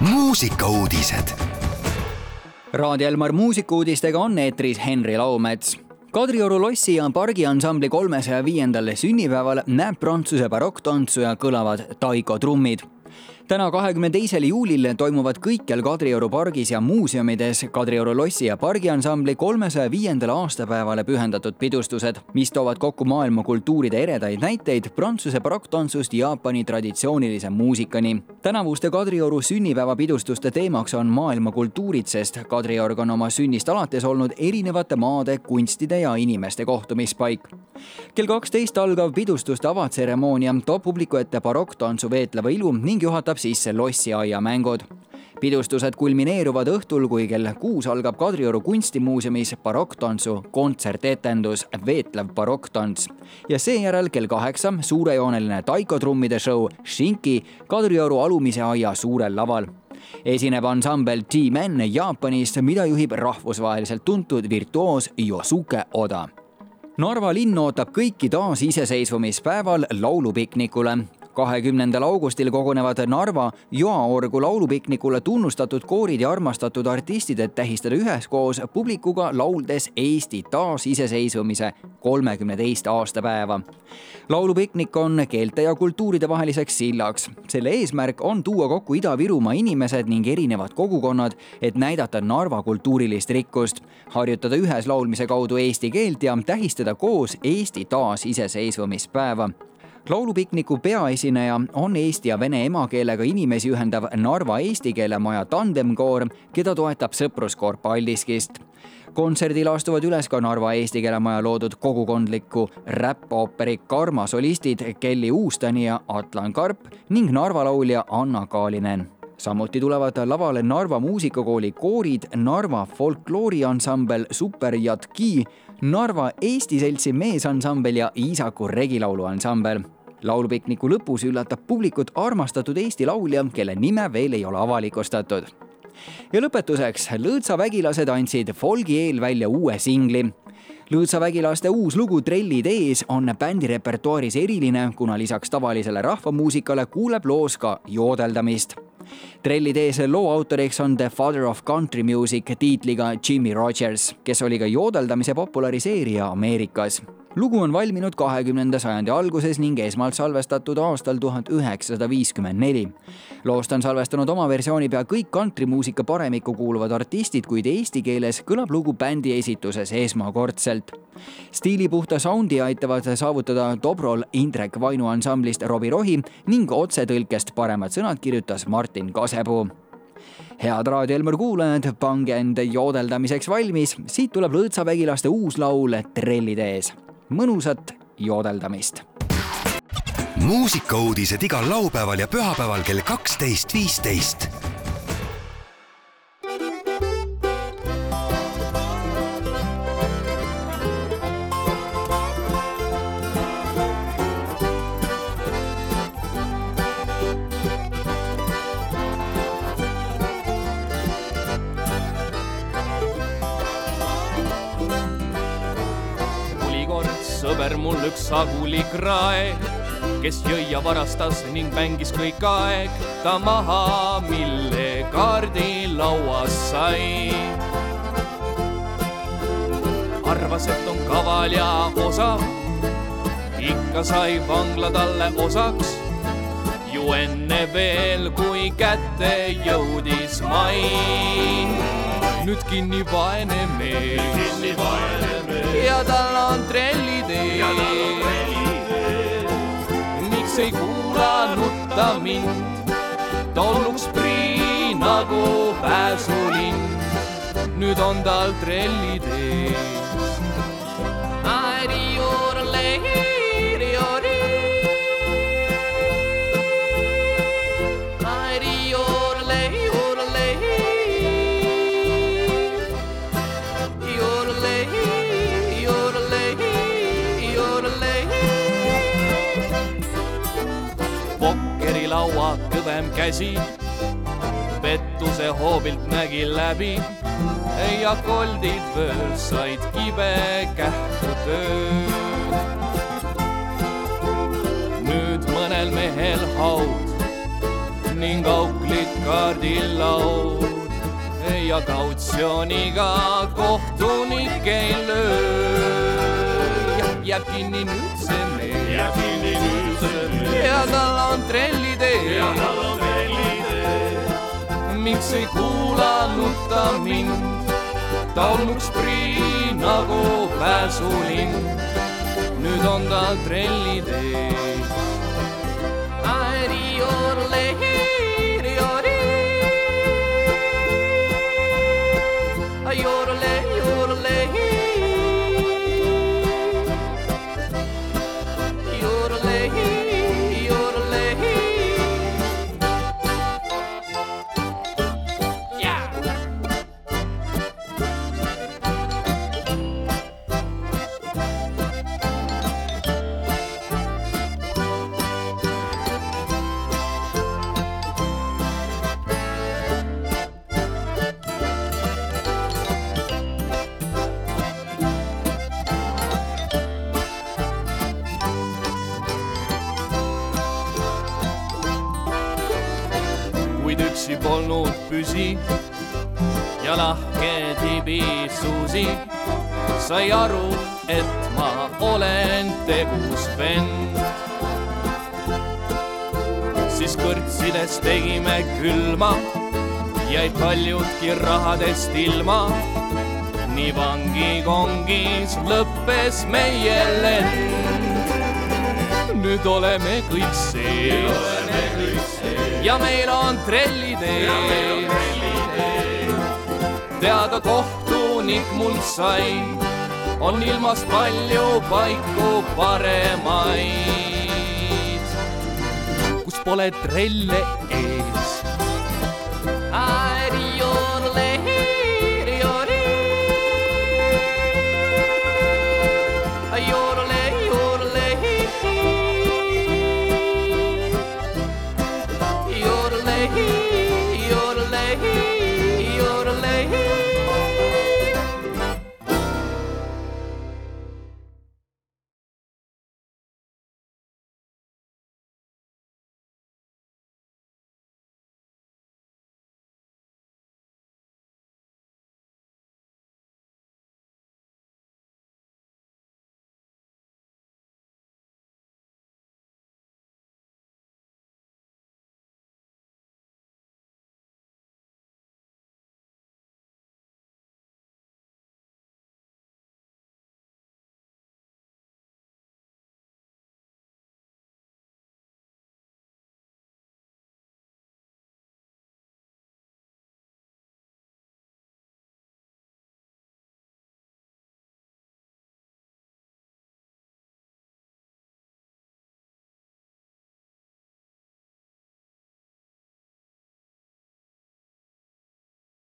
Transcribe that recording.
muusikauudised. Raadio Elmar muusikauudistega on eetris Henri Laumets Kadrioru lossi ja pargiansambli kolmesaja viiendal sünnipäeval näeb Prantsuse barokktantsuja kõlavad taiko trummid täna, kahekümne teisel juulil toimuvad kõikjal Kadrioru pargis ja muuseumides Kadrioru lossi ja pargiansambli kolmesaja viiendale aastapäevale pühendatud pidustused, mis toovad kokku maailma kultuuride eredaid näiteid Prantsuse barokktantsust Jaapani traditsioonilise muusikani. tänavuste Kadrioru sünnipäevapidustuste teemaks on maailma kultuurid, sest Kadriorg on oma sünnist alates olnud erinevate maade, kunstide ja inimeste kohtumispaik. kell kaksteist algav pidustuste avatseremoonia toob publiku ette barokktantsu veetleva ilu ning juhatab tuleb sisse lossiaia mängud. pidustused kulmineeruvad õhtul, kui kell kuus algab Kadrioru kunstimuuseumis barokktantsu kontsertetendus Veetlev barokktants. ja seejärel kell kaheksa suurejooneline taikotrummide show Shinki Kadrioru alumise aia suurel laval. esineb ansambel T-Man Jaapanist, mida juhib rahvusvaheliselt tuntud virtuoos Yosuke Oda. Narva linn ootab kõiki taasiseseisvumispäeval laulupiknikule kahekümnendal augustil kogunevad Narva Joaorgu laulupiknikule tunnustatud koorid ja armastatud artistid, et tähistada üheskoos publikuga lauldes Eesti taasiseseisvumise kolmekümne teist aastapäeva. laulupiknik on keelte ja kultuuride vaheliseks sillaks. selle eesmärk on tuua kokku Ida-Virumaa inimesed ning erinevad kogukonnad, et näidata Narva kultuurilist rikkust, harjutada ühes laulmise kaudu eesti keelt ja tähistada koos Eesti taasiseseisvumispäeva laulupikniku peaesineja on eesti ja vene emakeelega inimesi ühendav Narva eesti keele maja tandemkoor, keda toetab sõpruskoor Paldiskist. kontserdil astuvad üles ka Narva eesti keele maja loodud kogukondliku räppooperi Karma solistid Kelly Uustani ja Atlan Karp ning Narva laulja Anna Kaalinen samuti tulevad lavale Narva muusikakooli koorid, Narva folklooriansambel Super Jatki, Narva Eesti Seltsi meesansambel ja Iisaku regilaulu ansambel laulupikniku lõpus üllatab publikut armastatud Eesti laulja, kelle nime veel ei ole avalikustatud. ja lõpetuseks, lõõtsavägilased andsid folgi eel välja uue singli. lõõtsavägilaste uus lugu Trellid ees on bändi repertuaaris eriline, kuna lisaks tavalisele rahvamuusikale kuuleb loos ka joodeldamist trellid ees loo autoriks on The Father of Country Music tiitliga Jimmy Rogers, kes oli ka joodeldamise populariseerija Ameerikas lugu on valminud kahekümnenda sajandi alguses ning esmalt salvestatud aastal tuhat üheksasada viiskümmend neli. loost on salvestanud oma versiooni pea kõik kantrimuusika paremikku kuuluvad artistid, kuid eesti keeles kõlab lugu bändi esituses esmakordselt. stiilipuhta soundi aitavad saavutada Dobrol Indrek Vainu ansamblist Robbie Rohi ning otsetõlkest paremad sõnad kirjutas Martin Kasepuu head Raadio Elmar kuulajad, pange end joodeldamiseks valmis, siit tuleb lõõtsavägilaste uus laul Trellide ees mõnusat joodeldamist. muusikauudised igal laupäeval ja pühapäeval kell kaksteist, viisteist sõber mul üks sagulikraek, kes jõi ja varastas ning mängis kõik aeg ta maha, mille kaardi lauas sai. arvas, et on kaval ja osav, ikka sai vangla talle osaks ju enne veel, kui kätte jõudis mai. nüüd kinni vaene mees. kinni vaene ja tal on trellid ees. miks ei kuulanud ta mind? tolnuks prii nagu pääsulind. nüüd on tal trellid ees. Laua kõvem käsi. pettuse hoobilt nägi läbi ja koldid vööl said kibe kähku tööd. nüüd mõnel mehel haud ning auklik kaardil laud ja kautsjoniga kohtunik ei löö. jääb kinni nüüd see mees. jääb kinni nüüd see mees. ja tal on trellitee. Miks ei kuulanud ta mind? ta olnuks prii nagu pääsulind. nüüd on tal trellitee. Kuid üksi polnud püsi ja lahke tibisusi sai aru, et ma olen tegus vend. siis kõrtsides tegime külma, jäid paljudki rahadest ilma. nii vangikongis lõppes meie lend. nüüd oleme kõik sees ja meil on trellitee. teada kohtunik mul sai, on ilmas palju paiku paremaid, kus pole trelle